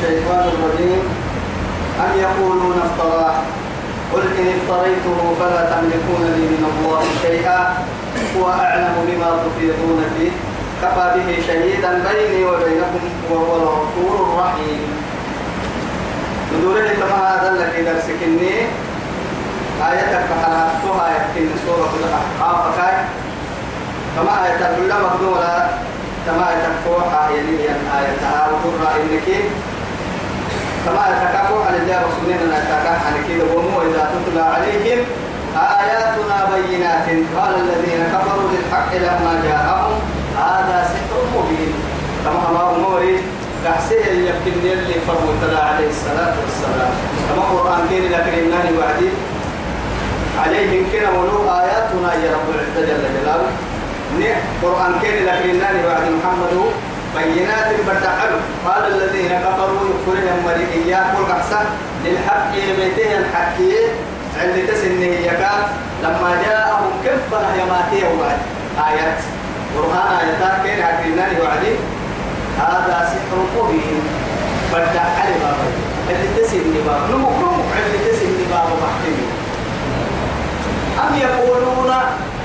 الشيطان الرجيم. أم يقولون افتراه؟ قل إن افتريته فلا تملكون لي من الله شيئا. هو أعلم بما تفيضون فيه. كفى به شهيدا بيني وبينكم وهو الغفور الرحيم. ندوره كما هذا الذي درسكني آياتك فحلقتها يكتن سورة الأحقاف. كما آية الأولى مقدولة كما آية الفوحة يلي آية وترى إنك كما يتكافوا على الله رسولنا نتكافوا على كده ومو إذا تتلى عليهم آياتنا بينات. قال الذين كفروا للحق لما جاءهم هذا سحر مبين. كما الله موري كحسيه يمكن اللي فرموا عليه الصلاة والسلام. كما القرآن كين لكن وعدي عليهم كنا ولو آياتنا يا رب العزة جل جلاله. نع قرآن كين لكن وعد محمد بينات بدعل قال الذين كفروا يكفرون مريئيات والقحسة للحق بيته الحقية عند تسنه يكاد لما جاءهم كفر يماتيه وعد. آيات. قرآن آيات كين إنني وعدي هذا سحر مبين. علي بابا. اللي تسني بابا. نمو نمو اللي تسني بابا محتمي أم يقولون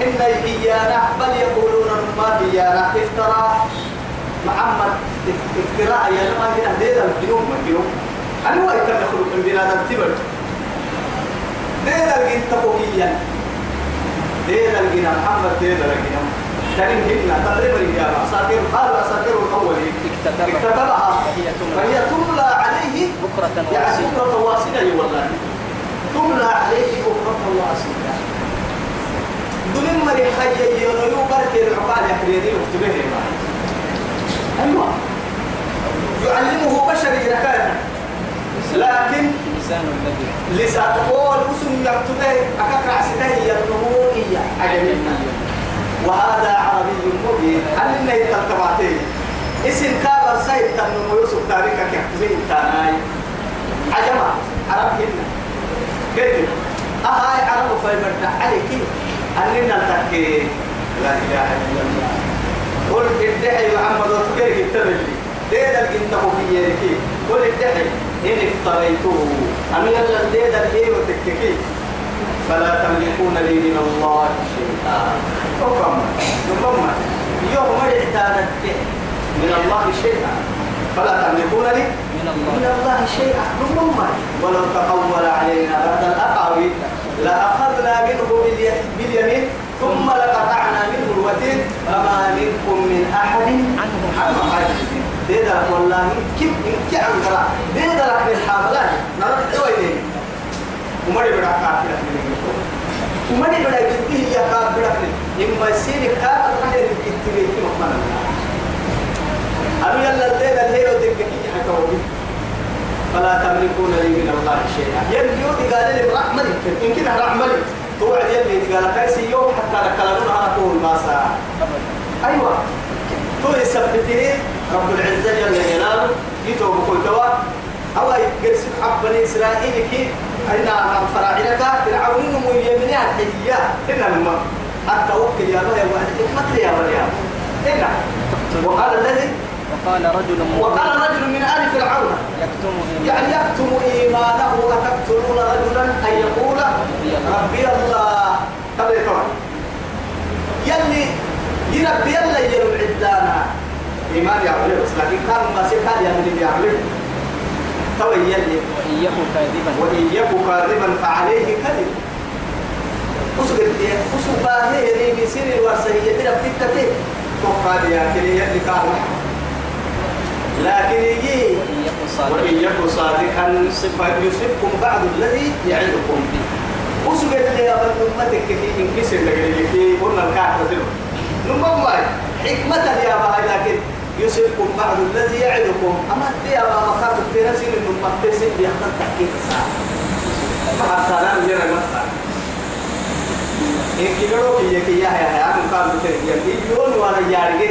إن إيانا بل يقولون ما إيانا افترى محمد افتراء يا لما هنا ديدا الجنوب مجنوب أنا هو يتم يخلق من بنادم تبر ديدا الجن تقويا. ديدا الجن محمد ديدا الجن. تنين هنا تقريبا يا أساطير قال أساطير الأولين. اكتتبها. فهي تملى عليه. بكرة يعني بكرة واصلة والله. تملى عليه بكرة واصلة دون مري حي يونيو بركي العقال يحريني وكتبه أيوة يعلمه بشر يكاد لكن لسان الذي لسان اسم يكتبه أكاك عسته عجمنا وهذا عربي مبين. هل إنه يتلتبعتين اسم كابر سيد تنمو يوسف تاريخك يكتبه تاناي. عجمة عرب هنا. قلت أهاي عرب فيبرد عليك. أننا نتكي لا إله إلا الله. قل ادعي محمد وتكيرك التبلي ديدا الجنة في يدك قل ادعي إن افتريته. أم يلا ديدا الإيه وتككي. فلا تملكون لي من الله شيئا. حكم نقم يوم اعتادت من الله شيئا. فلا تملكون لي من من الله شيئا. نقم ولو تقول علينا بعد الأقاويل لأخذنا منه بالي- باليمين ثم لقطعنا منه الوتين. فما منكم من أحد عنه حاجزين ديدا والله كيف إن كان قرا ديدا لك الحاملات نرد دويني ومري بدا كافر ومري بدا جديه يا كافر إما يصير كافر راح يكتب لك مقبلا أبي يلا ديدا الهيرو تككي حكاوي فلا تملكون لي من الله شيئا. يلي يودي قال لي رحمة إن كده رحمة توعد يلي قال كايسي يوم حتى أنا أقول ما ساعة. أيوة. تو يثبتني رب العزة جل جلاله. يتو بكل دواء. أو يقرس حب بني إسرائيل كي أن فراعنك. فرعون مو يمنع الحية إن لما حتى وكل يا بني واحد حكمة يا بني إن وقال الذي وقال رجل وقال مؤمن رجل من آل فرعون. يكتم يعني يكتم إيمانه أتقتلون رجلا أن يقول ربي الله. طب يا طبعا. يلي يربي يلا يلو عدانا. إيمان يعمل بس لكن كان ما سيكال يعمل يعمل تو يلي. وإن يكن كاذبا. وإن يكن كاذبا فعليه كذب. أسقط دي أسقط هي يعني بيصير الورسية ترى بتكتة توقع يا كلي يلي كان لكن يجي وإن يكن صادقا فيصبكم بعد الذي يعدكم به. وسجد لي أبن أمتك كي إنكسر لك كي قلنا الكعبة نمم حكمة يا أبا لكن يصبكم بعد الذي يعدكم أما دي أبا مخاطب في نسين من مقتسم بيحضر تحكيك الساعة. حتى لا نجرى مثلا إن كيلو كي يكي يا يا يا من كان بتريد يقول وأنا يارجي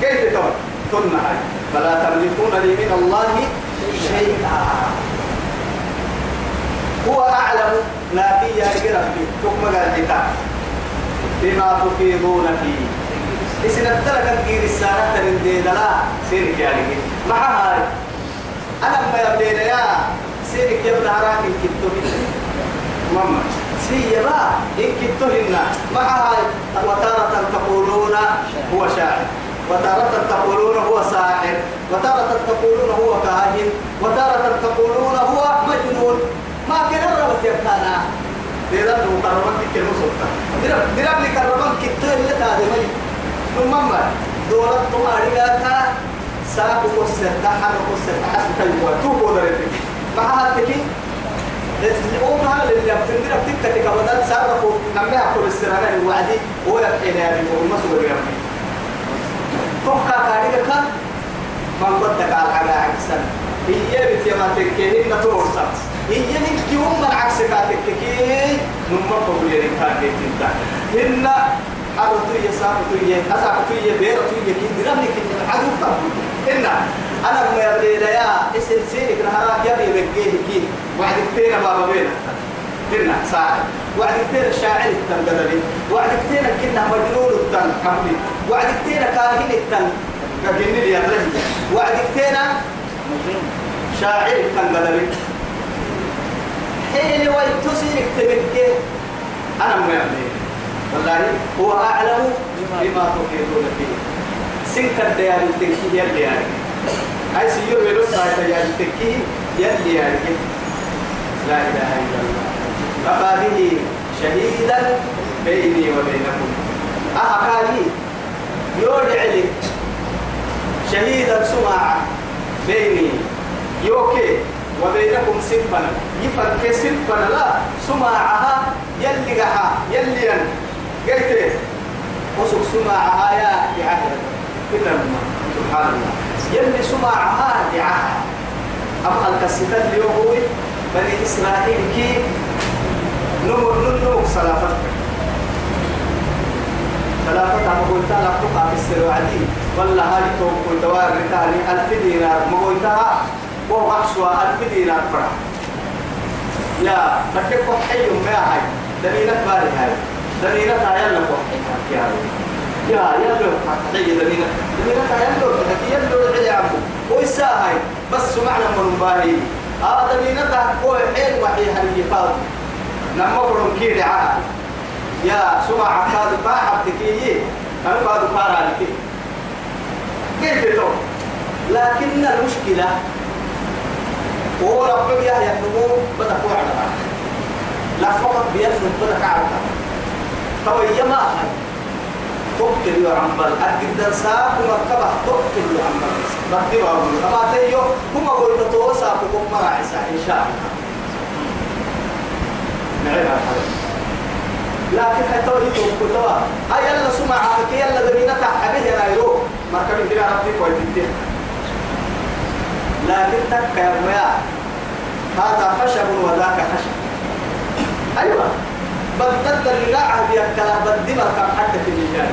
كيف تقول كنا هاي فلا تملكون لي من الله شيئا. هو أعلم. لكن يا ربي حكم قال بما تفيضون فيه. إذن التلك الجير السارة من دين لا. سيرك يا رجل مع هاي أنا ما يبدينا يا سيرك يبدا هراك إن كتو ماما. سي با إن كتو هنا. معها. وتارة تقولون هو شاعر. وتارة تقولون هو ساحر وتارة تقولون هو كاهن وتارة تقولون هو مجنون. ما كان ربط يبتانا ديرا دو كرمان كيلو سوتا ديرا ديرا لي كرمان كيتو اللي تادي مي. نمما دولت تو اريغاتا ساكو كسر تحر كسر حسب تيوا تو بودرتك مع هاتكي أو ما اللي بتندر بتكتك كبدات. سارفو نمها كل السرانة الوعدي هو يحكي لها بالمسؤول يرمي توكا كاريكا من بدك على على عكسنا هي بتيما تكيه نتورسا هي من كيوم من عكس كاتك كي نمر قبل كاتك انت هن اساقتو يا بيرتو يا كي درمني كي عدو هن أنا ما يبدي يا اسم سيرك نهارك يا بي بكيه كي وعد فينا بابا بينا هن ساعد وعد كتير الشاعر التنقدري وعد كتير كنا مجنون التن حمدي وعد كتير كاهن التن. كاهن لي يغلب وعد كتير شاعر التنقدري حين ويتصير تبكي أنا ما يعني. والله هو أعلم بما تفيدون فيه. سنك الديار التنكي يلي يعني هاي سيور ويلو سايتا يلي التنكي يلي يعني لا إله إلا الله. كفى به شهيدا بيني وبينكم. أحكالي يودع لي شهيدا سماعا بيني. يوكي وبينكم سبنا. يفك سبنا لا سماعها يلي ين قلت وسك سماعها يا بعهد كده سبحان الله يلي سماعها بعهد أما الكسيتات اليوم بني إسرائيل كي نمر نمر سلافة قلت لك تقع في السروعدي والله هذه تو قلت وارد ألف دينار. وهو أقصى ألف دينار فرع يا فكك حي ما هاي. دليلة باري هاي. دليلة يلا وحي يا يا يلا حي. دليلة دليلة يلا يلا يلا عمو ويسا هاي؟ بس سمعنا من باهي. هذا دليلة هو حين وحي هاي يقال نما فرم كيري عاد. يا سمع عقاد باحب تكيي أنا بعد فارا لك كيف تو لكن المشكلة هو ربك يا يحنمو بدك وعلا لا فقط بيفهم بدك عارفة تو يما تقتل يا عمبال أقدر ساق مركبة تقتل يا عمبال بدي بقول أما تيجي هم قلت توسع بكم مراعي إن شاء الله نعم لكن حتى ولي توقتوا هاي يلا سمع عاك يلا دمينا تحبه يا نايرو. مركب كده ربي كويس لكن تك يا ريا هذا خشب وذاك خشب. أيوه. بدل يا كلام بدي مركب حتى في المجال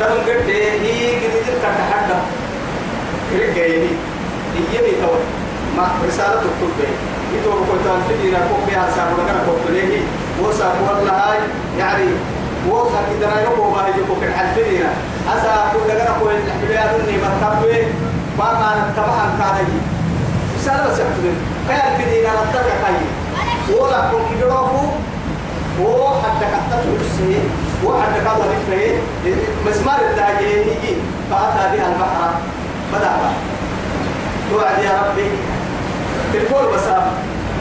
تم قد هي قد تلك تحدى. رجعيني يجيني تو ما رسالة تكتب به يتوب كنت الفدينا كوب بها سابو لكنا كوب ليه وسا والله هاي يعني وسا كدنا يكو ما يجيكو كن الفدينا أسا كل لكنا كوب الحبيات إني مرتبة ما ما نتبعها كان يجي رسالة بس يحتمل كان الفدينا نتبع كاي ولا كون كدروكو هو حتى كتبت السي وحتى كذا نفره مسمار الداجي يجي فأتى بها البحر. بدأ. توعد يا ربي. تلفون بس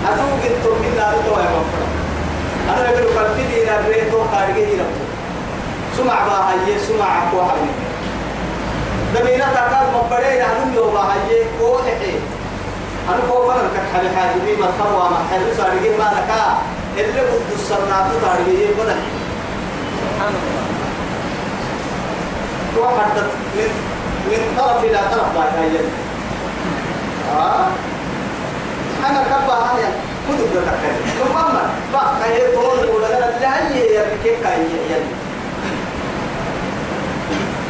أتوق أنتم من نار تو يا مفر أنا أقول لك الفيديو إلى بريتو خارجه يربو سمع بها هي سمع أقوى حبيبي دمينا تكاد مبرين عنهم يوم هي قول حي أنا كو فرن كك حبي حاجبي ما تروى ما حلو سارجه ما لك. اللي بده السرنات تارجه بدل سبحان الله تو حدث من من طرف إلى طرف باي هي. آه. أنا كبا هاي كنت بدك تكلم محمد بقى هي تقول ولا لا لا هي يا بكيك هي يا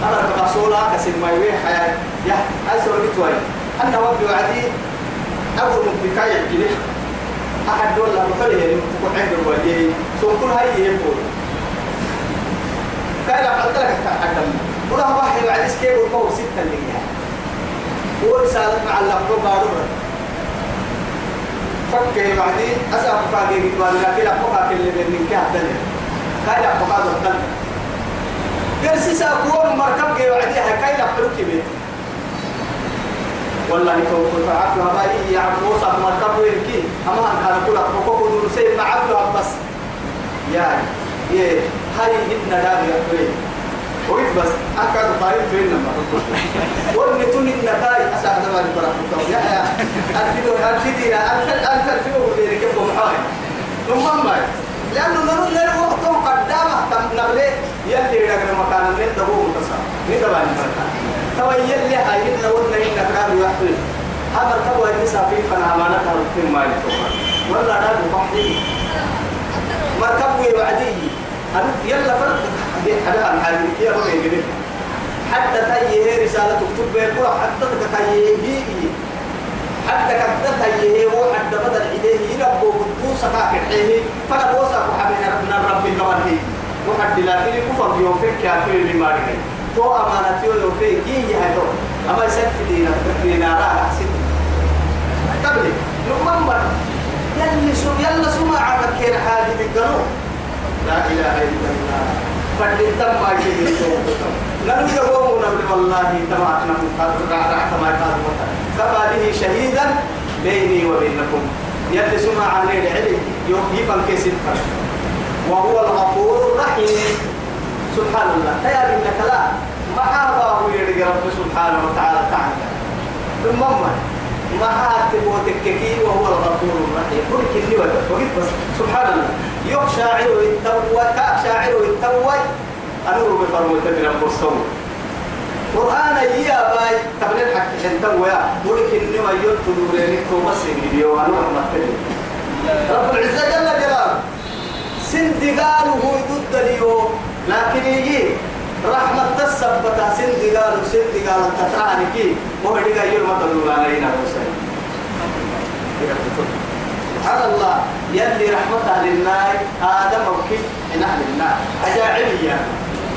أنا كرسولا كسر ما يوي حياة يا أسوأ بتوي أنا وبي وعدي أول من بكاية جلي أحد دول لما فلي يعني تكون عند الوالدين. سو كل هاي يقول كان قلت لك تحدم ولا واحد وعدي سكيب وقوم ستة اللي ورسالة مع اللقب بارورة فكي بعدين أسأل فاقي قدوان لكن كل من كاه دنيا كاي لقبها دنيا قرسي سأقوم مركب كي بعدين كاي لقبها كبير والله كون فعفوا يعرف موسى مركب ويركي أما أن كل أقوى كل سيد معفوا بس يا يا هاي هدنا دام يا ويت بس. أكاد قارب فين لما ورني توني النكاي أسعد ما نبرا يا يا أرفيدو أرفيدي ألف ألف ألف وغير كم محاي ثم ما لأنه نرو نرو وقتهم قدامه تم نغلي يلي رجل مكان من دبو متصا ندبا نبرا توا يلي هاي نورنا إنك رام يحمل هذا الكبوة النساء في فنا ما نكر في ما يتوقع ولا نادو بحدي مركب وعدي. يلا فرق؟ عن حاجة يا رب يجري حتى تيه رسالة تكتب بيقول حتى تيه حتى كتب تيه هو حتى بدل إليه يربو قدوس كاكر حيه فلا بوسا كحبنا ربنا رب النواني وحد لا تلي كفر يوم فيك كافر لمارك تو أمانة يوم فيك يجي هذا أما يسكت دينا دينا لا أحسن قبل نمبر يلا سو يلا سمع عبد كير حاجة القانون لا إله إلا الله فدتم ما يجي نحن يقوم نبي والله تبعتنا رحت ما كان كفى به شهيدا بيني وبينكم يلي سمع عن العلم يفهم كيس وهو الغفور الرحيم سبحان الله يا إنك لا ما هذا يرجع رب سبحانه وتعالى تعالى ثم ما هاتب وتككي وهو الغفور الرحيم كل كني وقت بس سبحان الله يوك شاعر التوى كاك شاعر التوى أنور بفرمو تدري القرصون قرآن يا باي تبني الحق حنتم ويا بقولك إني ما يلتو دوريني تو بس فيديو أنور ما رب العزة جل جلاله. سند قالوا هو ضد اليوم لكن يجي رحمة تسبت سند قالوا سند قالوا تتعاني كي. يقول يوم ما تقولون علينا. سبحان الله يلي رحمتها للنار آدم وكيف نحن للنار أجاعبية.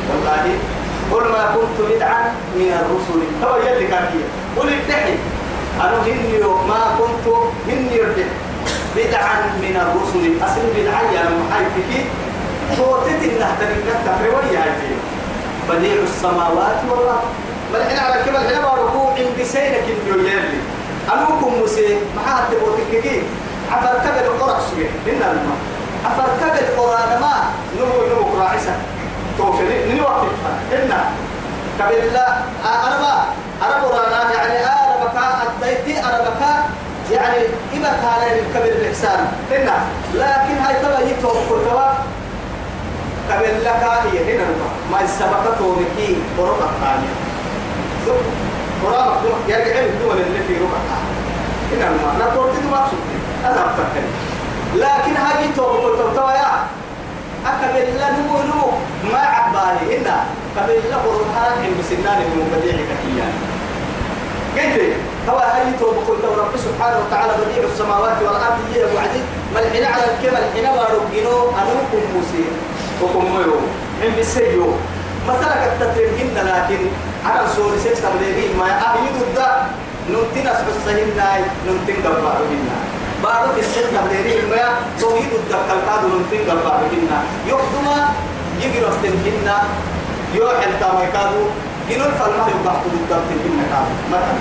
والله قل ما كنت بدعا من الرسل. هو يلي هي قل الدحي أنا هني ما كنت هني الدحي بدعا من الرسل. أصل بدعا يا محيطك صوتت النهتني نهتك رواية هذه. بديع السماوات والأرض. حين على كبر حين ركوع بسينك اليولي أنوكم مسي محات تبوتك عفر كبل قرع سوية إن الماء عفر كبل قرآن ما؟ نمو نمو قراعسة توفي. نمو وقتها إن. كبل لا أنا ما أنا قرآن يعني أنا بكاء أديتي أنا بكاء يعني إذا كان الكبل الإحسان. إن. لكن هاي تبا يتوب كتوا كبل لك هي. هنا ما السبقة نكي قرآن الثانية. قرآن يرجع الدول اللي في ربع هنا ما. نقول تدو مقصود لكن هاي تو تو تو يا. أكمل لا نمو ما عبالي هنا كمل لا قرآن إن بسنان المبدع كثيرا. قلت هو هاي تو قلت رب سبحانه وتعالى بديع السماوات والأرض هي وعدي ملحنا على الكمل حين بارجينو أنوكم موسى. وكم ميرو من بسيو مثلا كتترهن لكن على سوري سيد تبليغين ما أهيد الدا نمتين أسبسهن ناي نمتين قبارهن بعد في السيد تبليغين ما توحيد الدا كالكاد نمتين قبارهن يخدما يجري أستنهن يوحل تاميكادو جنون فالما يبحث الدا تنهن كادو مثلا.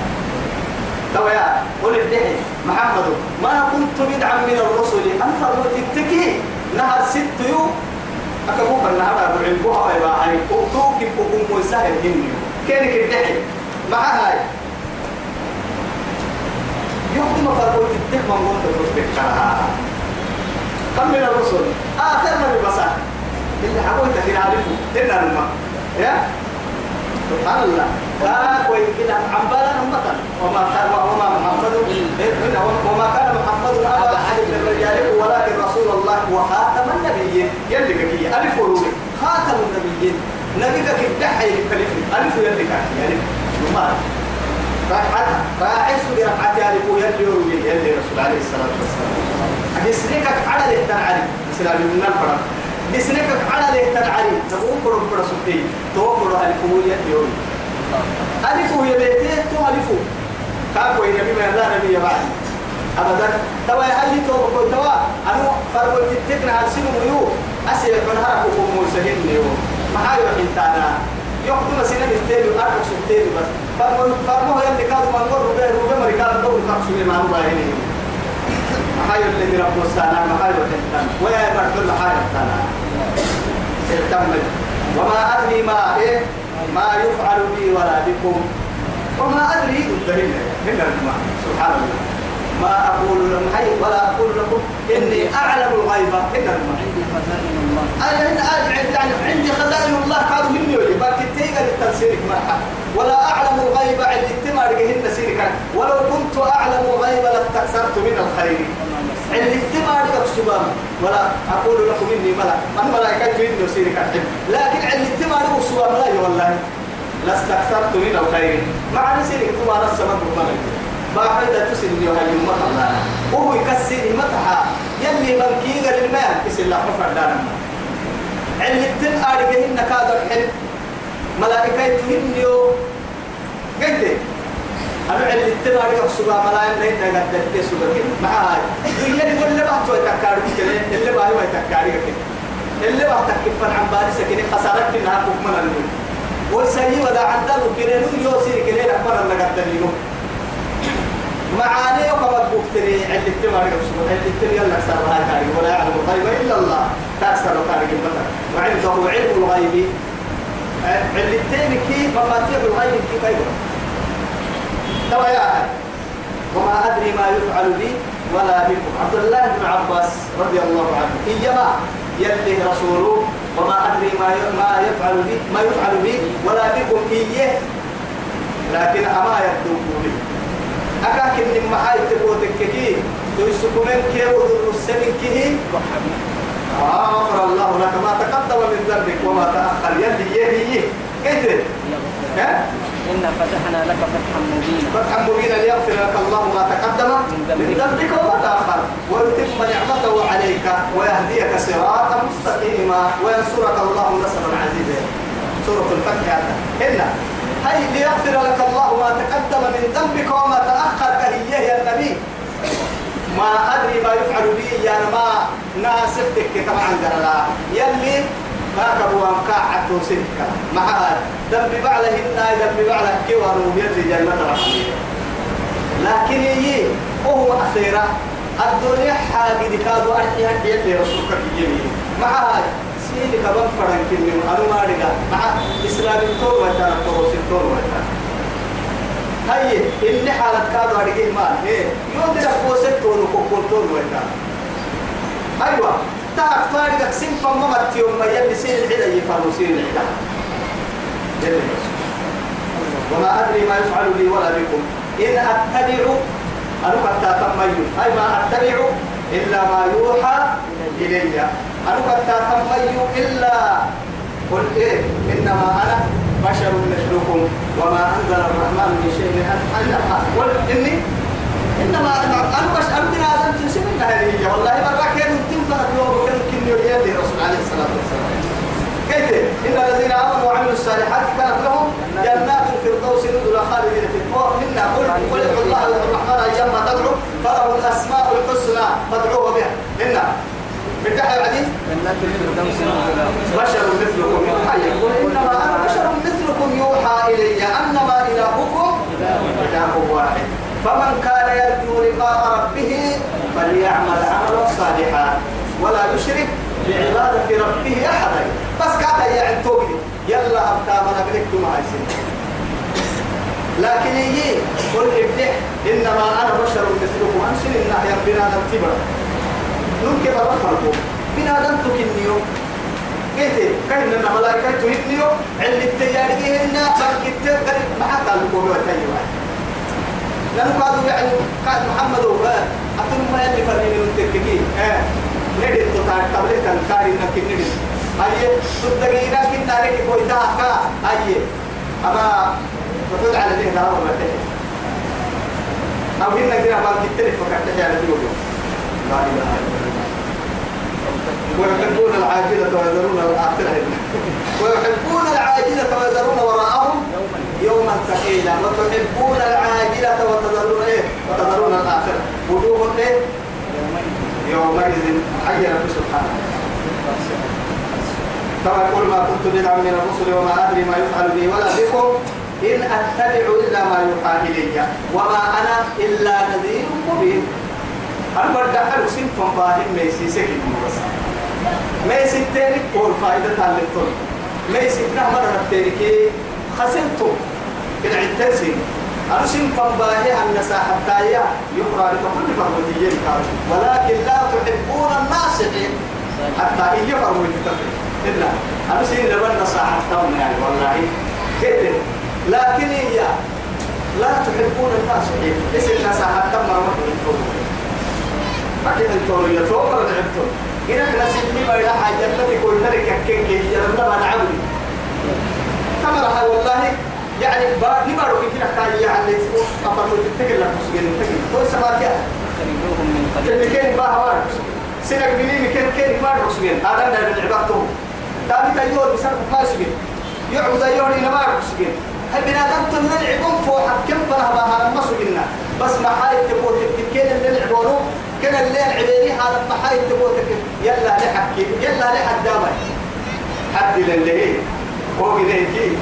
تو يا قل الدحي محمد ما كنت بدعا من الرسل. أن فرمت التكي. نهر ست يوم أكبو بنا هذا بعلبوها ويبا هاي أكتوك بكم ويسهل هني كينك الدحي مع هاي يخدم فرقوت الدح من تتصبح كم من الرسل آخر نبي بسا اللي حقوي تكين عارفه. إنا الماء يا؟ سبحان الله. لا كوي كده. عمبالا أمتا وما كان وما محمد وما كان محمد أبا أحد من رجالكم ولكن رسول الله وخاتم النبيين. يلي كي ألف ولوي خاتم النبيين. نبيك كدحي كلف ألف يلي كي ألف راعي سوري ركعتي ألف يلي ولوي يلي رسول عليه الصلاة والسلام. أجسنيك على التنعلي سلام من الفرق. بسنك على له تنعلي. تقوم فرم فرسوتي توفر ألف يلي ولوي ألف هي بيتي تو ألف كاكو نبي ما لا نبي بعد. أبدا. توا هل تو توا. أنا فرق تتكنا على سنو ميو. أسير من هرقكم موسهين نيو ما هاي يقدم سنة التالي وأربع سنتين بس. فرمو فرمو يلي كادوا من غير ربع ربع مريكان دور ما هو هنا ما هاي اللي رب السنة ما هاي وحنتانا ويا مرحل حاجة تانا تكمل وما أدري ما إيه ما يفعل بي ولا بكم. وما أدري الدليل هنا سبحان الله. ما أقول لهم حي ولا أقول لكم إني أعلم الغيب. إن عندي خزائن الله. أنا هنا يعني عندي خزائن الله. قالوا مني ولي بل تتيجا للتنسيرك مرحا ولا أعلم الغيب عند التمار هن سيرك. ولو كنت أعلم الغيب لاستكثرت من الخير. عند التمار سبحان. ولا أقول لكم إني ملك. من ملائكة إني سيرك. لكن عند التمار سبحان. الله والله. لاستكثرت من الخير. مع نسيرك تمار السبب ملك باعدة تسل يوها يمت الله وهو يكسر متحا يلي بنكيغا للمال. يسل الله رفع دانا علم التن آرقهن كادر حل ملائكة تهنيو قلت أنا علم التن آرقه سبا ملائكة نيتا قد تلتي سبا معاي يلي اللي بحثوا يتكارو كده اللي باهي ويتكاري كده اللي بحثك كفن عن بارسة كده خسارك كنها كفمنا المين وسيي ودا عدلوا كده نو يوسير كده رحمنا لقدنينو معاني وكما بوكتري عند التمار يقصد عند التمار يلا أكثر هاي كاري ولا يعلم الغيب إلا الله. تأكثر كاري المثل وعنده علم الغيب. التمار كي مفاتيح الغيب كي كيف ترى يا وما أدري ما يفعل بي ولا بكم. عبد الله بن عباس رضي الله عنه إيما يلي رسوله وما أدري ما ما يفعل بي ما يفعل بي ولا بكم. إيه لكن أما يبدو لي أكاكن من محاي تبوتك كي تيسكمن كي وذر السنين كي. آه غفر الله لك ما تقدم من ذنبك وما تأخر. يلي يهي كيف إنا فتحنا لك فتحا مبينا. فتحا مبينا ليغفر لك الله ما تقدم من ذنبك. وما تأخر. ويتم نعمته عليك ويهديك صراطا مستقيما وينصرك الله نصرا عزيزا. سورة الفتح هنا هاي ليغفر لك الله ما تقدم من ذنبك وما تأخر. كهيه يا النبي. ما أدري ما يفعل بي يا ما ناسبتك كما عندنا لا يلي ما كبوا مكاعة وسنك مع ذنب بعله إنا ذنب بعله كيوانو يلي جنة رحمة. لكن يي وهو أخيرا. الدنيا حاجة كادوا أرحيها يلي رسولك يمين مع هذا سيدي كبان فرن كنن أنا ما رجع مع إسلام التور تروس التور وتانا هاي اللي حالة كادو هرجع ما إيه. يوم ده قوسة تور وكوكول تور وتانا أيوة. تعرف تاريخ سين فما مت يوم ما يلي سين العدا يفعلوا سين العدا وما أدري ما يفعل بي ولا بكم. إن أتبع أنا قد تتميز أي ما أتبع إلا ما يوحى إلي. أنا قد تتمي إلا قل إيه. إنما أنا بشر مثلكم وما أنزل الرحمن من شيء قل إني إنما أنا أنا من هذا تنسب هذه والله مرة كانوا تنفع يوم كانوا كن يلي الرسول عليه الصلاة والسلام. كيف؟ إن الذين آمنوا وعملوا الصالحات كانت لهم جنات الفردوس نزلا خالدين في النار منا قل قل الله والرحمن أيما تدعو فله الأسماء الحسنى فادعوه بها. إنا الفردوس نزلا بشر مثلكم. يوحى يقول إنما أنا بشر مثلكم يوحى إلي أنما إلهكم إله واحد. فمن كان يرجو لقاء ربه فليعمل عملا صالحا ولا يشرك بعبادة ربه أحدا. بس كاتا يا عندوكي يلا أبتا من أبنكتم عايزين لكن يجي قل ابدح إنما أنا بشر مثلكم. أنسل النهي بنادم تبرا نمكن برفضكم بنادم تكنيو قلت كاين لنا ملائكة تهنيو علم التياري هنا؟ بلك التيار؟ ما حتى لكم وتيوا لأنه قالوا يعني قال محمد وقال أتم ما يلي فريني من تككي آه ندي تطار تبلي تنكاري نكين ندي أيه تدقينا كن تاريخ كويتا كا أيه أما تقول على ذي هذا ما تهي أو هنا كده ما كتير فكرت على ذي لا إله إلا الله. ويحبون العاجلة ويذرون الآخرة. ويحبون العاجلة ويذرون وراءهم يوما ثقيلا. وتحبون العاجلة وتذرون إيه؟ وتذرون الآخرة. وجوه إيه؟ يومئذ حيرة سبحانه. كما يقول ما كنت بدعا من الرسل وما أدري ما يفعل بي ولا بكم إن أتبع إلا ما يوحى إلي وما أنا إلا نذير مبين. أنا بدأ أرسل فمباهم ميسي سكي مبسا ميسي تاني؟ قول فائدة تعلمتون ميسي نعمل ربتيني خسرتم بالعتسين أرسل فنباهي أن حتى يقرأ لكل فرمتيين ولكن لا تحبون الناصحين حتى إن يفرموا الكتاب إلا أرسل لبن نصاحتهم يعني والله. كده لكن هي لا تحبون الناصحين. اسم نصاحتهم مرة تحبون أكيد أنتوا يتوقع لعبتم إذا بينا حاجة التي قلنا لك كيك هي لما نعبد. كما رأى والله يعني با نبارو كنا كاي يعني أفضل تتكلم لك مسجين تكلم هو سماك يا خرجوهم من قرية كان با هوار سنك بني كان كان ما مسجين هذا من العبادة تابي تيور بسرعة ما يعبد يور إلى ما مسجين هل بنا دم تنلعبون فوق كم فرها بها مسجيننا بس ما حايت تبوت تكين اللي كان الليل عبيري هذا ما حايت تبوت يلا لحكي يلا لحد دامي حد للي هو كده كي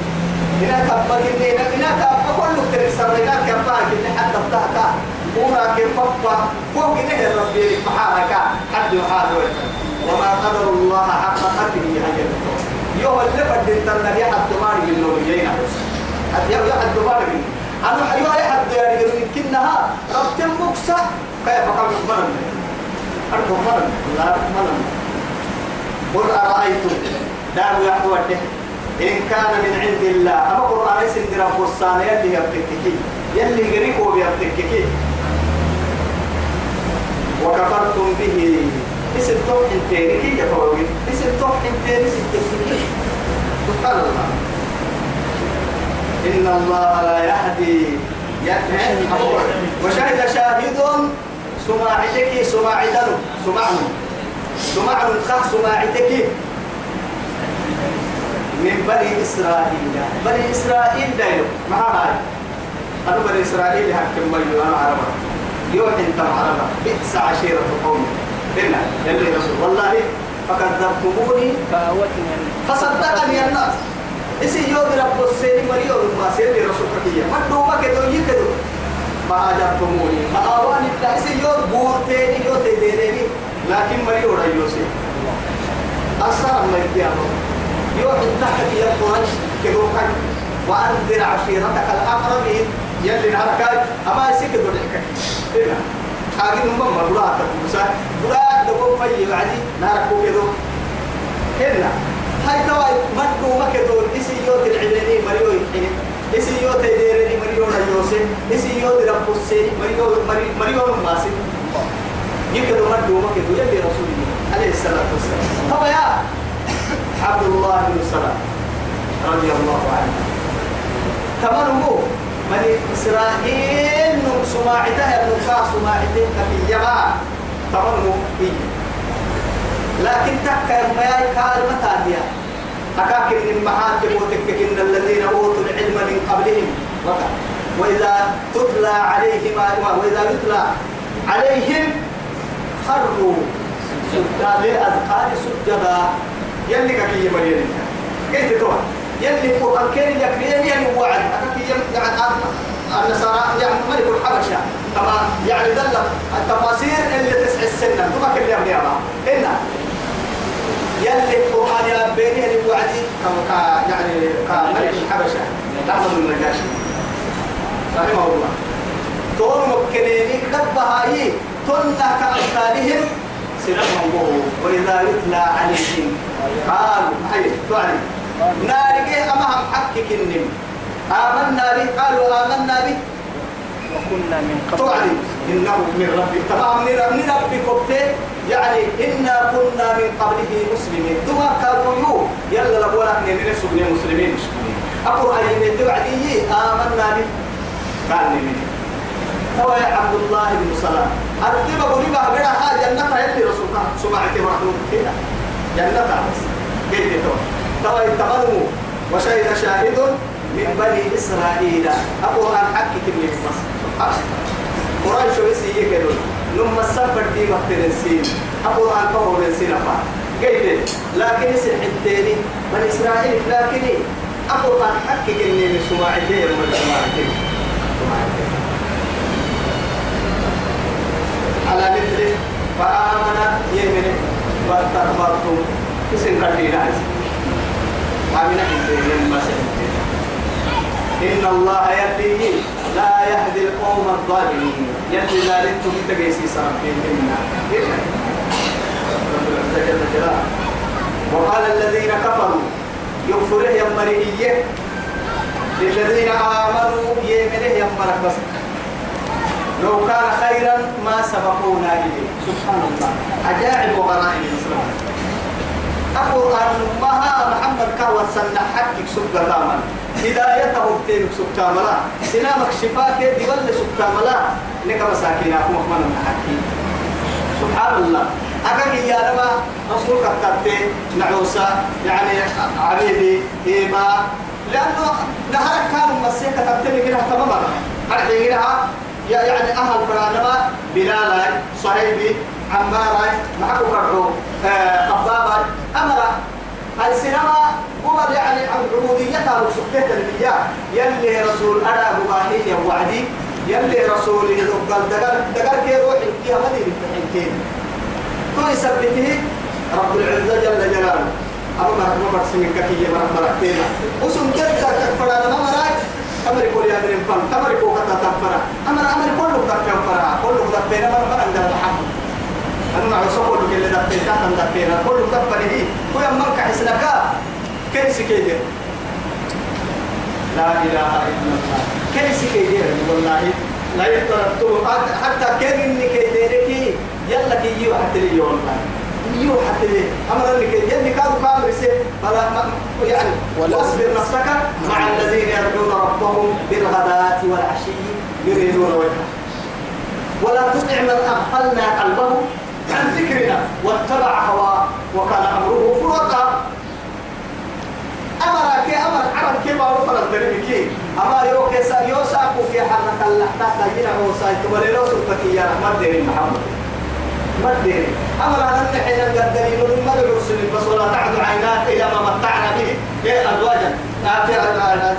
هنا تبقى إني هنا تبقى كل كتير سرنا كده حتى بتاعك وما كيف بابا فوق كده ربي. محارك حد يحاول وما قدر الله حق قدره أجل يوم اللي بدل تنبي حد ما يجي له يجينا حد يا حد ما يجي أنا حيوا أي حد يعني يمكنها ربط مكسة. كيف قام مرن أرجو مرن لا مرن قل أرأيتم؟ دار يحوى إن كان من عند الله. أما قرآن سند رب الصانع يلي يبتككي. يلي قريبه بيبتككي. وكفرتم به. اسم توح انتيني كي يتوقي اسم توح ستككي سبحان الله. إن الله لا يهدي. يهدي. وشهد شاهد سماعتك سماعدن سمعن سمعن خح سماعتك. من بني إسرائيل. بني إسرائيل دايلو ما هاي أنا بني إسرائيل هكذا ما أنا عربا يوم أنت عربا بئس عشيرة قوم إلا يلي رسول. والله فكذبتموني. فصدقني الناس. إسي يوم رب السيد مريو ما سيد رسول كتير ما دوما كدو يكدو فأجبتموني فأواني بلا إسي يوم بورتيني يوم تديني لكن مريو رأيوسي أصلا ما يتيامو يوم تحت يا قريش كدو كان وأنذر عشيرتك الأقربين. يلي نهارك أما يسيك دو لحكك إلا. حاجة نمم مرات تقوسا مرات دقوم في بعدي. نهارك كدو إلا. هاي توا مدو ما كدو إسي يوت العبيني مريو يحيي إسي يوت يديرني مريو ريوسي إسي يوت ربوسي مريو مريو مريو ماسي يكدو ما الله عليه الصلاة والسلام لكن تكا ما يكال متى أكاك من محاتم وتكك إن الذين أوتوا العلم من قبلهم. وإذا تتلى عليهم وإذا يتلى عليهم خروا سجدا للأذقان سجدا. يلي كي مريم كيف تتوى؟ يلي القرآن كان يكريني يعني وعد. أكاك يعني النصارى يعني ملك الحبشة. كما يعني دل التفاسير اللي تسع السنة. ثم كل يوم يابا إن يلي القرآن يا بيني اللي وعدي. كما يعني كملك الحبشة. أحمد النجاشي رحمه الله. تون مكنيني دبها هي تنا كأمثالهم سنفهم وإذا يتلى عليهم. قالوا هاي توعدي نارجي أمام حقك النم آمنا به قالوا آمنا به وكنا من قبل. توعدي إنه من ربي. تمام من رب من ربي كبتي يعني إنا كنا من قبله مسلمين. دما كانوا يلا لبولا من نفسه من المسلمين أقول أي من توعدي آمنا به. قال لي مني. هو يا عبد الله بن سلام. أردب أقول لي بقى ها جنة يلي رسول الله. سمعت محمود كده. جنة كيف تو تو يتمنوا وشهد شاهد من بني إسرائيل. أقول أن حكي من مصر قرآن شو يسي يكلون نم السفر دي أقول أن فهو السين فا كيف لكن يسي حتيني بني إسرائيل لكن أن حقق إني من سماعتين من سماعتين على مثل فآمن يمن واستكبرتم اسم كتير آمن إنتين إن الله يهدي لا يهدي القوم الظالمين. يهدي ذلك تجيسي سرقين منا. وقال الذين كفروا يغفره يمرئيه للذين آمنوا يمنه يمرك بس. لو كان خيرا ما سبقونا إليه. سبحان الله. عجائب وغرائب. الإسلام أقول أن مها محمد كاوة سنة حقك سبقة كامل هدايته بتين سبقة ملا سنامك شفاك دي ولا سبقة ملا لك مساكين أكو مخمنا حقي سبحان الله. أكاك يا ربا رسولك كتبت نعوسا يعني عبيدي إيما لأنه نهارك كانوا مسيح كتبت لي كده تماما. أرحينها يعني أهل فرانما بلالا صهيبي عمارا معكو كرحو قبابا أمرا السينما هو يعني عبوديتها وسكتة المياه يلي رسول أنا مباهية وعدي يلي رسول يدقل دقل دقل كي روحي فيها مدينة الحين تو يثبته رب العزة جل جلاله أما مرك ما مرسي من ككية مرك مركتينا وسم جد تكفر أنا ما مراك أمر يقول يا من فم أمر يقول كتا تكفر أمر أمر كله تكفر كله تكفر أمر ما عندنا محمد أنا مع سوق اللي اللي دكتور كان دكتور هو يمرك حسنك كيف سكيدر لا إله إلا الله. كيف سكيدر والله لا يترتب حتى كيف إنك كيدرك يلا كي يو حتى لي والله يو حتى لي. أمر إنك يلي كانوا كامل فلا يعني واصبر نفسك مع الذين يرجون ربهم بالغداة والعشي يريدون وجهه. ولا تطع من أغفلنا قلبه. عن ذكرنا واتبع هواه وكان أمره فرطا أمر كي أمر عرب كي معروف الدريم كي. أمر يو كيسا يو ساكو في حرة اللحتة تجينا هو سايت وليلو سبتك يا رحمة ديرين محمد. مدري أمر أن نحن نقدر يقول ما نرسل بس ولا تعد عيناك إلى ما متعنا به. إيه أزواجا.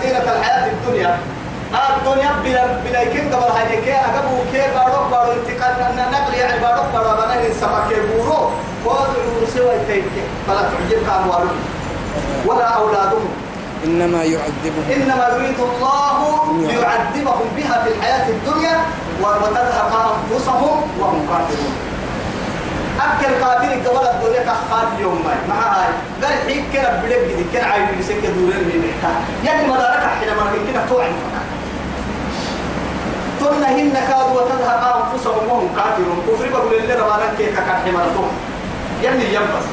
زينة الحياة الدنيا. الدنيا بلا بلا كم قبل هاي كي أجابو كي بارو بارو انتقال نقل يعني بارو بارو بنا نسمع كي بورو. وادعوا سوى تيك فلا تعجبك أموالهم ولا أولادهم إنما يعذبهم. إنما يريد الله ليعذبهم بها في الحياة الدنيا وتذهب أنفسهم وهم كافرون. أكل كافر قبل الدنيا كخال اليوم ما. مع هاي. قال حيك كنا بلك دي. كنا عايز بسك دورين من يعني ما دارك حين ما كنا توعي تنا هن كاد وتذهب أنفسهم وهم كافرون. كفر بقول اللي ربنا كي ككح مرتهم يعني ينبس.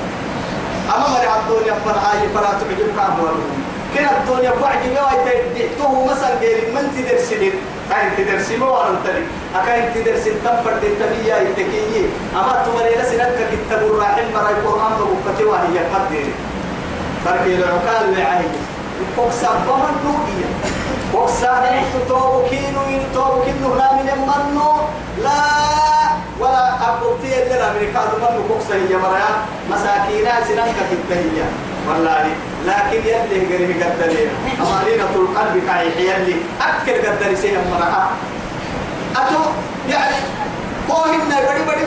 أما مرة الدنيا فرعاي فرا تعجب كاموالهم كنا الدنيا بعد ما يتدحته مثلا غير من تدرسين كاين تدرسي ما وارن تري أكاين تدرسي تنفر تنتبيه يتكيي أما تمري لسنك كتاب الرحيم مرا القرآن بقوة وهي قدر فرق العقال لعين فوكسا بمن نوئية فوكسا توبو كينو توبو كينو لا من منو لا ولا أبوتي اللي لا من كادو منو فوكسا هي مرا مساكينا سنك كتاب والله لكن يلي قريه قدرين أمانينة القلب كاي يلي أكل قدر سينا مرأة أتو يعني كوهن بڑی بڑی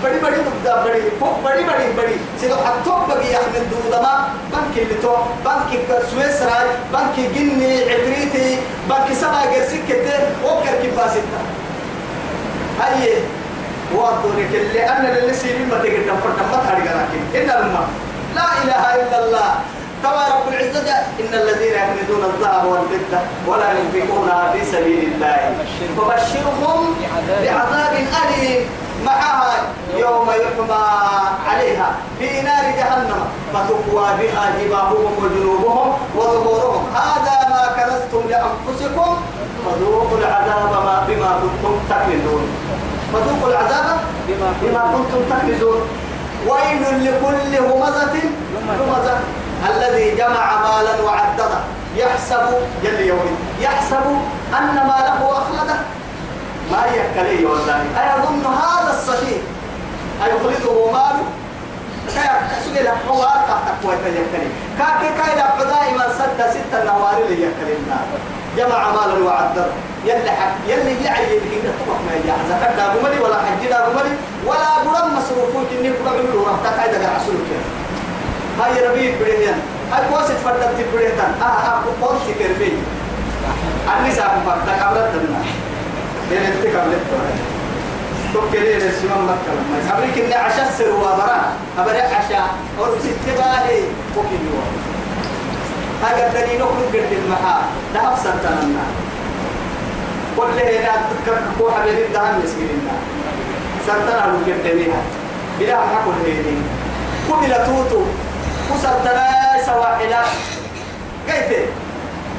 بڑی بڑی تبدا بڑی فوق بڑی بڑی بڑی سيدو حتى بقي يحمل دودما بنك اللي تو بنك سويسرا بنك جني عفريتي بنك سبا كده وكر كباسيتا هاي وادونك اللي أنا اللي سيبي ما تقدر تفرد ما تهرج لكن إن الماء لا إله إلا الله تبا رب إن الذين يكنزون الذهب والفضة ولا ينفقونها في سبيل الله. فبشرهم بعذاب أليم. معها يوم يحمى عليها في نار جهنم. فتقوى بها جباههم وجنوبهم وظهورهم. هذا ما كنزتم لأنفسكم. فذوقوا العذاب ما بما كنتم تكنزون. فذوقوا العذاب بما كنتم تكنزون. ويل لكل همزة همزة. الذي جمع مالا وعدده. يحسب يلي يوم يحسب أن ماله أخلده. ما يكلي والله؟ أيظن هذا الصحيح. أيخلده ماله؟ كيا سجل حوار تحت قوة يكلي كاكي كاي لا دائما سد ستة نوار اللي يكلمنا جمع مالا وعدر يلي حق يلي يعي اللي كنا طبق ما يجي. زكاة دابو ملي ولا حج دابو ملي ولا برم مصروفون كني برم له راح تكاي دقر عسول كيف هاي ربيع بريهن هاي كوسة فردت بريهن آه آه قوس كربي. النساء فردت قبلت دمنا. بين التكابلت تكلي للسمام مكة لما أبريك إني عشاء سروا برا. أبريك عشاء. أو ست باهي يوم. هذا الدليل نخرج قد المحا. ده أبصر تنمنا. كل هنا تذكر كو حبيبي ده هم يسجلنا سرتنا لو قدميها بلا حكوا هيني كل توتو وسرتنا سواحلا قيت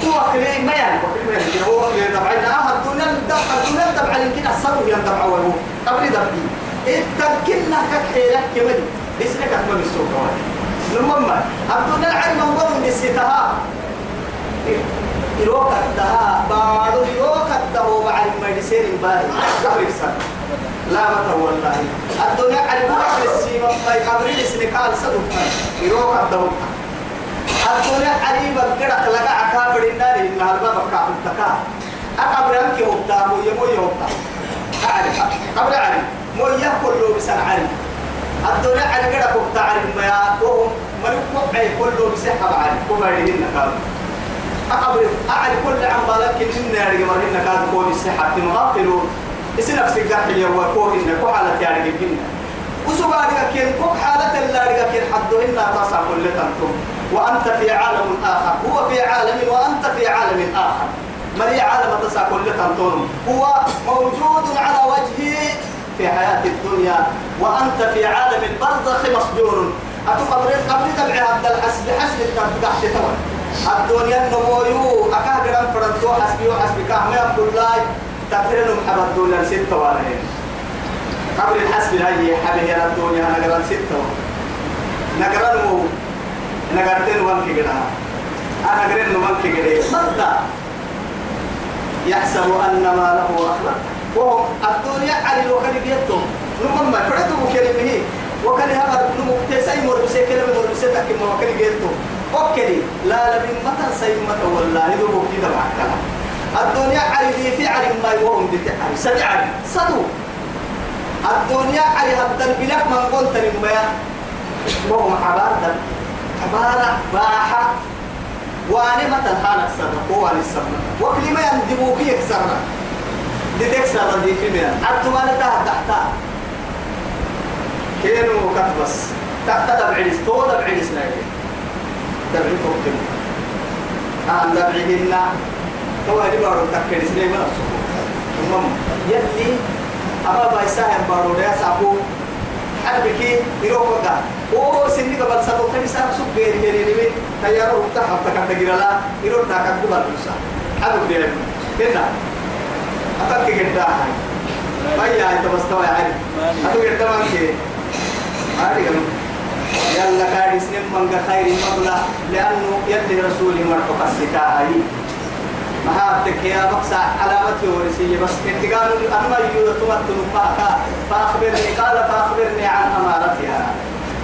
هو كلي ما يعني ما يعني. هو كلي دبعنا آه الدنيا الدبع الدنيا الدبع يمكن الصبر يندبع وهو قبل دبي. التمكننا كحيلك كمل اسمك أكمل السوق المهم الدنيا العلم من بالستها يروك الدها بارو يروك الدها بعد ما يصير السنة لا متى والله. الدنيا علم السيما ما يقبل السنكال صدق. يروك الدها الدنيا عليم القرق لك عكابر النار إن الباب كعب تكا أقبر أنك يوبتا مو يمو يوبتا أعرف قبر علي. مو يأكل له بسن علي. الدنيا على قرق وبتا علي ما يأكل ملك وقعي كله بسحب علي. كبرهن كاب أقبر أعرف كل عن بالك إن النار يمرهن كاب كون بسحب تمغفلون إسي نفسك قرح يوكوه إنك وحالة يعني جنة وسبارك كين كوك حالة اللارك كين حدو إنا تصع كل تنتم وأنت في عالم آخر. هو في عالم وأنت في عالم آخر. مري عالم تصع كل تنتم هو موجود على وجهه في حياة الدنيا. وأنت في عالم البرزخ مسجون أتقبل قبل تبع هذا الحسب حسب تحت تول الدنيا النمويو أكاد جرام فرنتو حسبي وحسبي كهمي عبد الله. تكرن محب الدنيا ستة وارهين قبل الحسب هاي حبة يا الدنيا نقران ستة نقران مو نقرتين وان كده أنا قرن وان كده ماذا يحسب أن ما له أخلق وهم الدنيا على الوكل بيتهم نمم ما فرده كلمه وكل هذا نمم تسعي مربسة كلمة مربسة تكيم وكل بيتهم أوكي لا لبن متى سيمة والله. يدوبوا كده معك الدنيا ذي في علم ما يوهم بتعري سبع صدو الدنيا على هذا البلاك من قلت لما وهم عبارة عبارة باحة. وأنا مثل حالك سر هو على السر وكل ما يندبوا فيك سر دي تكسر دي في ميان حتى ما نتاه تحت. كينو كتبس تحت دبعيس تو دبعيس نايلي. دبعي توكل أنا دبعيهن تو هني بارو من السوق المهم يلي أما بايسا هم بارو ده سابو حبكي يروح وقع أو سني قبل سبب كان يسار سوق غير غير غير تيار وقت حتى كان تجرا لا يروح تاكل قبل بسا حبك ده كنا أتاك كده هاي بايا أنت بس توا يعني أتو كده ما كي هذه كم يلا كاري سنم من خير مبلا لأنه يدي رسولي مرتقى السكاهي ما هاتك يا بقسى علامة ورسية بس انتقال أما يتمثل معك فأخبرني قال فأخبرني عن أمارتها.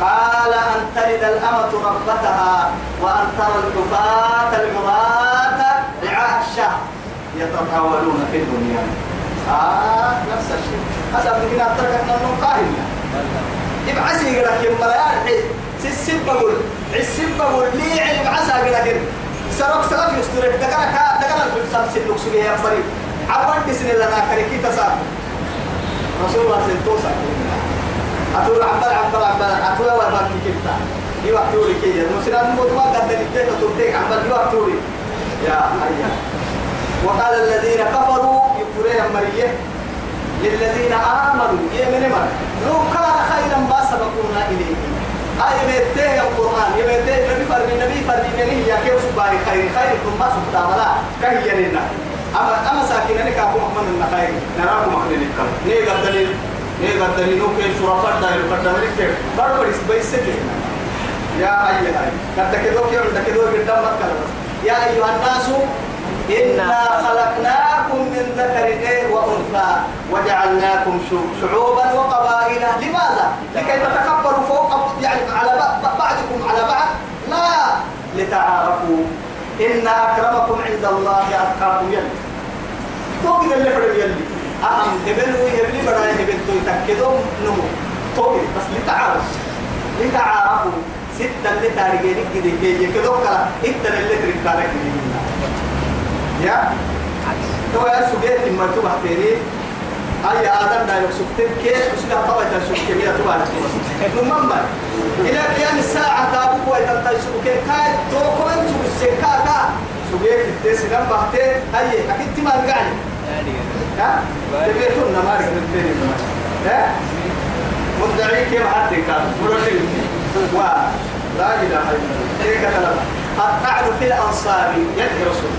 قال أن تلد الأمة ربتها وأن ترى الحفاة العراة رعاء الشهر يتطاولون في الدنيا. آه نفس الشيء. هذا من هنا ترك أن النقاهنا ابعسي قلك يا ملايين سيسب بقول عسب بقول لي علم عسى قلك سرق سرق يسترك دقنا كا دقنا الفلسفة سنوك سجى يا فريق عبد بسم الله كريكي تسار رسول الله سنتوسا أتول عبال عبال عبال أتول بنتي كبتا دي وقت توري كي المسلمين مو ما قد نتيجة تورتك عبال. دي وقت توري يا أيها وقال الذين كفروا يكفرون مريه للذين آمنوا. يمن مر لو كان خيرا ما سبقونا إليه هاي بيته القرآن يبيته النبي فرد النبي فرد النبي يا كيف سباري خير خير ثم ما سبتا ولا كهي لنا أما أما ساكن أنا كابو محمد النخير نراكم أخذ لكم نيجا الدليل نيجا الدليل نو كيف شرفات داير فرد مريك بار بار بيسك يا أيها كذا كذا كذا كذا كذا ما يا أيها الناس إنا خلقناكم من ذكر وأنثى وجعلناكم شعوبا وقبائل. لماذا؟ لكي تتكبروا فوق يعني على بعضكم على بعض. لا. لتعارفوا. إن أكرمكم عند الله أتقاكم يلي. توقي اللي فرد يلي. أهم هبلوا هبلي براي هبلتوا يتكدوا نمو. توقي بس لتعارف لتعارفوا. ستة اللي تاريخين كده كده كده إنت اللي تركارك يا. تو يا سجيت ما تبع تاني. أي آدم دا يسكتين كي أسلا طبعا تسكتين يا تبع نمما إلى قيام الساعة تابوك ويتلتا يسكتين كاي تو كون سكتين كا. سجيت التسي لم بحتين أي أكيد تما رجعني ها؟ تبيتون نمارك من تاني ها؟ مدعي كيف حد كان مرتين و لا إله إلا الله. هيك كلام؟ الطعن في الأنصار. يد رسول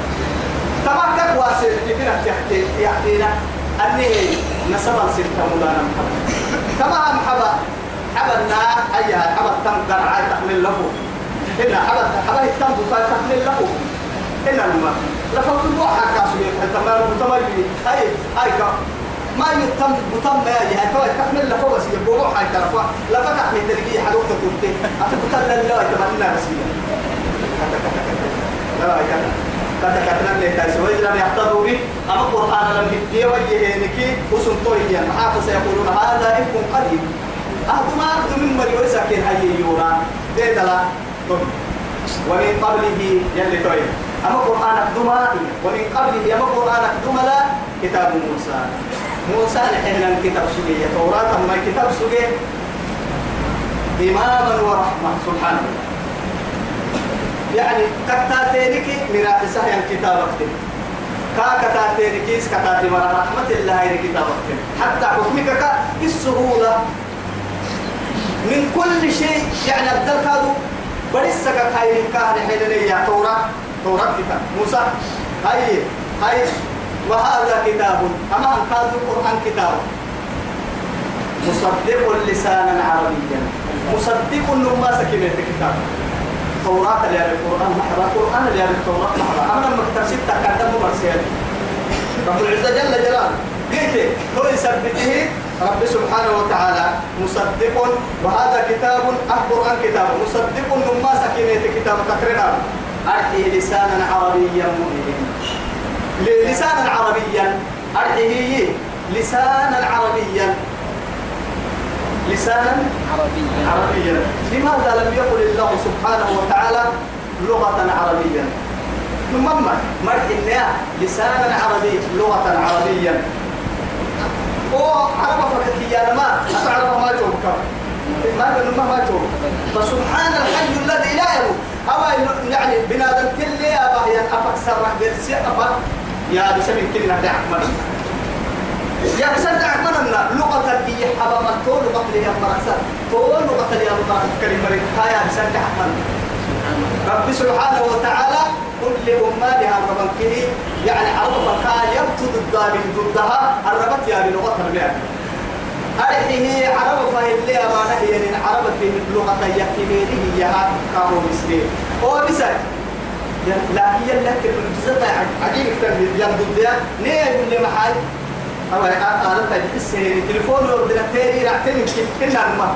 تمكك واسع تبينا تحتي يحتينا. أني نسبا ستة مولانا محمد. تمام حبا حبا أيها حبا تم قرعة تحمل له. هنا حبا حبا التم بقى تحمل له. هنا الماء لفظ الروح كاسوية فالتمام متميز أي أي كا ما يتم بتم ما يعني تو تحمل له بس يبغى حاجة ترفع. لا فتح من تلقيه حلوة تبتي أتبتل الله يتمنى بس لا يا قد كتنا لك تسوي لم يحتضوا به أما القرآن لم يدي وجهه وسن طويا محافظ يقولون هذا إفك قديم أهد ما أخذ من مريو سكين هاي يورا دي دلا ومن قبله يلي طويل. أما القرآن أخدما ومن قبله أما القرآن أخدما لا. كتاب موسى. موسى نحن كتاب سجية توراة ما كتاب سجية إماما ورحمة. سبحانه. يعني كتاتينك مراسة يعني كتابك. كاكتاتينك إس كتاتي مرا رحمة الله كتابك. حتى حكمك كا بالسهولة. من كل شيء يعني أبدل كادو. برسك هاي كان حين يا توراة توراة كتاب. موسى. هاي. هاي. وهذا كتاب. أما أن كادو القرآن كتاب. مصدق لسانا عربيا. مصدق النما سكينة كتاب. توراة اللي على القرآن محرا القرآن اللي على التوراة محرا أنا لما ستة كتب مرسيان رب العزة جل جلاله. قلت هو يثبته رب سبحانه وتعالى. مصدق. وهذا كتاب القرآن كتاب. مصدق نما سكينة كتاب تقرنا أرحي لسانا عربيا مبينا. لسانا عربيا. أرحيه لسانا عربيا. لسانا؟ عربيا. عربيا. لماذا لم يقل الله سبحانه وتعالى لغة عربيا؟ ثم مرح النيا لسانا عربي لغة عربيا. وعرب فرقيا ما أتعرف ما توبك ما ما ما توب فسبحان الحي الذي لا يموت. أو يعني بنادم كل يا باهي أفك سرح برسي أفك يا بسبب كلنا دعك مرة يا بسدع مننا لغة حبا ما تو لغة لي مرسا تو لغة لي مرسا كلمة هاي بسدع من رب سبحانه وتعالى كل أمالها الربنكه يعني عرف فكان يبتد الضابط ضدها. الربط يا بلغة البيان أرحيه عرب فهي ما نهي يعني عرب في لغة يكتبينه يها كامو مسلم هو بسد لا هي لك المعجزة عجيب كتير يا نيه يقول لي محاي. أو أنا تحس تليفون وردنا تاني رعتني كنا ما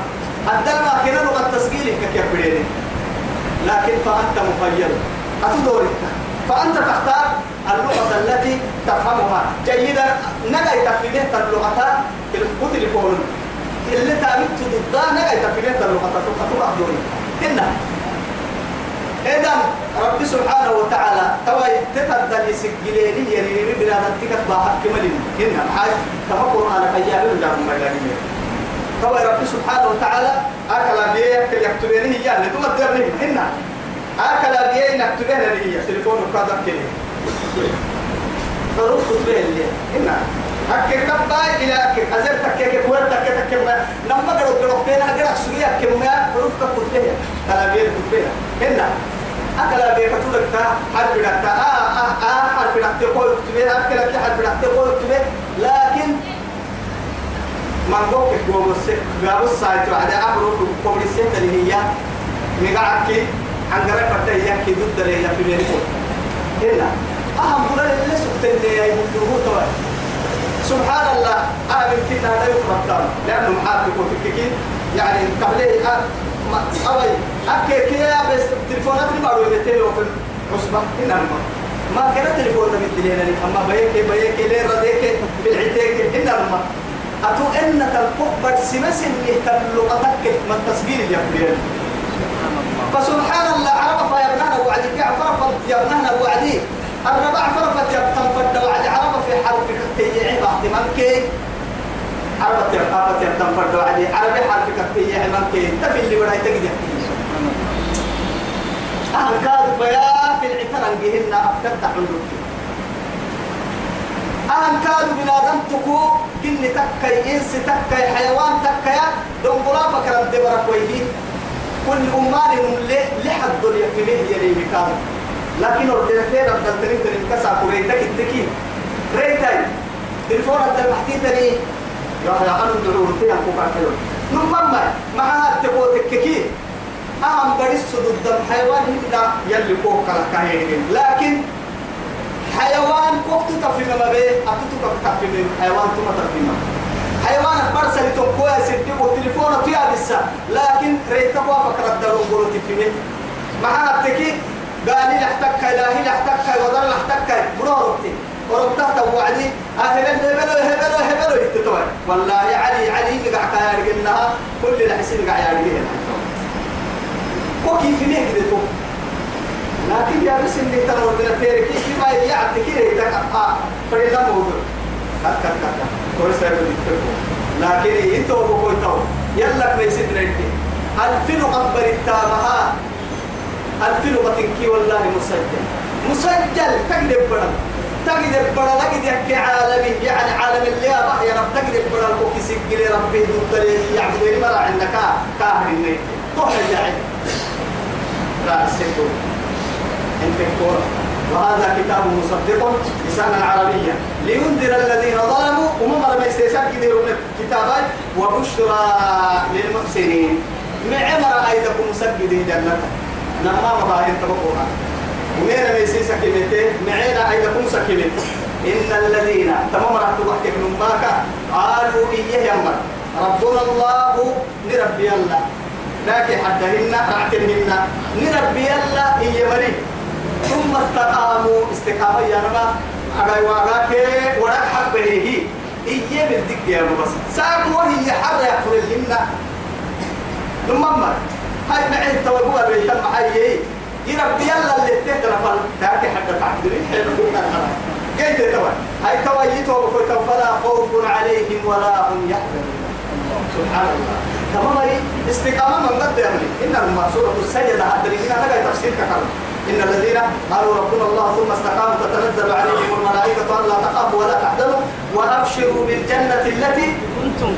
الدم ما كنا لغة تسجيل كيف بديني لكن فأنت مخير أتدورك فأنت تختار اللغة التي تفهمها. جيدا نجا تفيدت اللغة التليفون اللي تعملت ضدها نجا تفيدت اللغة. دوري هنا إذا رب سبحانه وتعالى توي تتبدل يسجليني يعني بلا نتيجة باحك كمالين هنا حاج تفكر أنا كيا من دار مجانين. توي رب سبحانه وتعالى أكل يكتبيني هي اللي تم تدرني هنا أكل بيه نكتبيني هي تليفون وكذا كده حروف كتبين اللي هنا أكيد كباي إلى أكيد أزر تكيك كوير تكيك تكيك لما قرأت قرأت بينا قرأت سوريا كم حروف كتبين كلا بيه كتبين هنا أكلا بيكتولك تا حرف دكتا آه آه آه حرف دكتا قول كتبه أكلا كي حرف دكتا قول كتبه لكن من قوك جواب السك جواب السايت بعد أبرو في قبل السك اللي هي مقعد كي عن قريب فتاة كي ضد اللي في بينكم هنا أهم بقول اللي سكتين اللي يبدوه توي سبحان الله. أنا يمكن هذا يقرأ لأنه محاكي وتككين يعني قبله أوي. أكي كيا بس تلفونات اللي بارو يبتلوا في عصبة هنا ما كان تلفون من الدنيا أما بيك بيك لين رديك؟ في العتيك هنا ما أتو إنك الكبر سمس اللي تلقتك ما التصوير اللي يقبل فسبحان الله عرف يا ابننا وعدي. عفرفت يا ابننا وعدي. الربع عفرفت يا ابتن فد وعدي. عرف في حرف كتيعي باحتمال كي عرفت يا عرفت يا ابتن فد وعدي عربي حرف كتيعي من كي تفي اللي وراي تجد أهل كاد بيا في العتران جهنم أفكرت عندك. أهل كاد بنادم تكو جن تكاي إنس تكاي حيوان تكاي دون غرافة كرم دبرك ويهي. كل أمان لحد دنيا في مهي يلي مكان لكن أردنتين أبدالتنين تنين كسا كوريتك التكين. ريتاي. تلفون أبدال محتيتني يا أخي أنا دعورتين أكوك عكيون نمما معها التقوى تككين أهم قريس ضد حيوان هنا يلي كوك كاهين لكن حيوان كوك تتفهم ما بيه أتتك تتفهم حيوان تما تفهم حيوان برسل تنكويا سدق والتليفون تيا بسا. لكن ريتقوا فكرة دلو قولوا تفهمين معها التكي قال لي لحتك إلهي لحتك وضر لحتك برورتي وربطها توعدي أهلا هبلو هبلو هبلو. يتتوى والله علي علي نقع كايا رجلناها كل الحسين قاع يا رجلنا وكيف ليه كده لكن يا بس اللي ترى ودنا تيرك كيف ما يعطي كده يتقطع فريلا موضوع كت كت كت كويس لكن أنتوا بقول تو يلا كويس دريتي الفين قبر التامها الفين بتنكي والله مسجل؟ مسجل تقدر بدل تقدر بدل لقد عالمي. يعني عالم اللي أبا يا رب تقدر بدل كوكي سجل ربي دول يعبدوني مرة عندك كاهر النيت طهر يعني السكون أنت كورة. وهذا كتاب مصدق لسانا عربيا لينذر الذين ظلموا. وما ما يستيسان كده كتابات وبشرى للمحسنين. معمر أيدكم مسجدين جنة. نما مظاهر تبقوها. ومين ما يسيسا كلمته معينا أيدكم سكلمة إن الذين تمام راح تضحك من باكا قالوا إيه يمر ربنا الله نربي الله. لكن حدهن رعتهن نربي الله هي مريم ثم استقاموا. استقامة يا رب. أغاي وأغاك ورق حق بهيه إيه بالدق يا بس. ساق وهي حر يحفر الهن ثم ما هاي معي توقوا الريتم هاي يربي الله اللي تهتنا فل ذاك حق تعبدين حلو قلت توا هاي توا يتوا فلا خوف عليهم ولا هم يحزنون. سبحان الله. تمام استقامة من قد يملي إن سورة السجدة حتى لكن هذا تفسير كلام إن الذين قالوا ربنا الله ثم استقاموا تتنزل عليهم الملائكة ألا تخافوا ولا تحزنوا وأبشروا بالجنة التي كنتم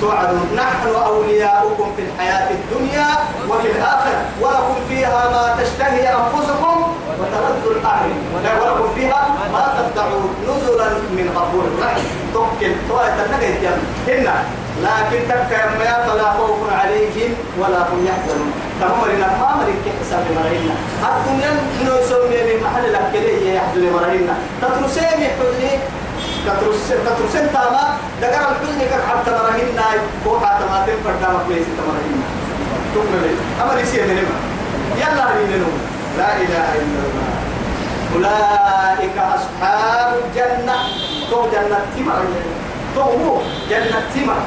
توعدون. نحن أولياؤكم في الحياة الدنيا وفي الآخرة. ولكم فيها ما تشتهي أنفسكم وتلذ الأعين. ولكم فيها ما تدعون. نزلا من غفور رحيم. توكل توكل النجد هنا لكن تبكى يا فلا خوف عليهم ولا هم يحزنون. تمام لنا ما مريك حساب مرينا الدنيا إنه يسمي من محل لك ليه يحزن مرينا تترسيني حزني تترس تترسين تاما. دقر الحزن كان حتى مرينا فوق حتى ما تنفر دامك ليس مرينا تقول لي أما يصير من يلا هنينو لا إله إلا الله. أولئك أصحاب الجنة. تو جنة تمر. تو جنة تمر.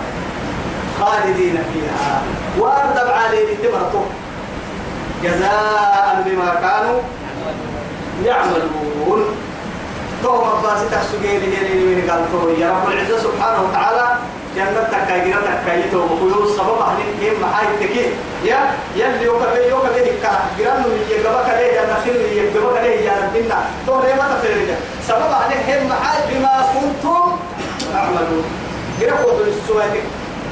خالدين فيها. وأردب عليه تمرته جزاء بما كانوا يعملون. تو مباسي تحسجي لي لي من قال يا رب العزة سبحانه وتعالى جنة تكاي جنة تكاي تو بقول سبب أهل كم محاي تكي. يا يلي يوكا يوكا بي كا. جرام من يجبا كله جنة خير من يجبا كله يا ربنا تو ليه ما تفرق سبب أهل كم محاي بما كنتم تعملون جرام قول السواتك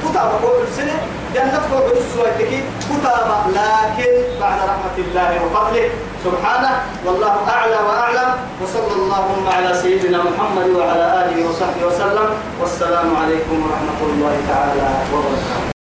كتاب قول السنة جنة قول السواتك كتاب لكن بعد رحمة الله وفضله. سبحانه والله أعلى وأعلم. وصلى اللهم على سيدنا محمد وعلى آله وصحبه وسلم. والسلام عليكم ورحمة الله تعالى وبركاته.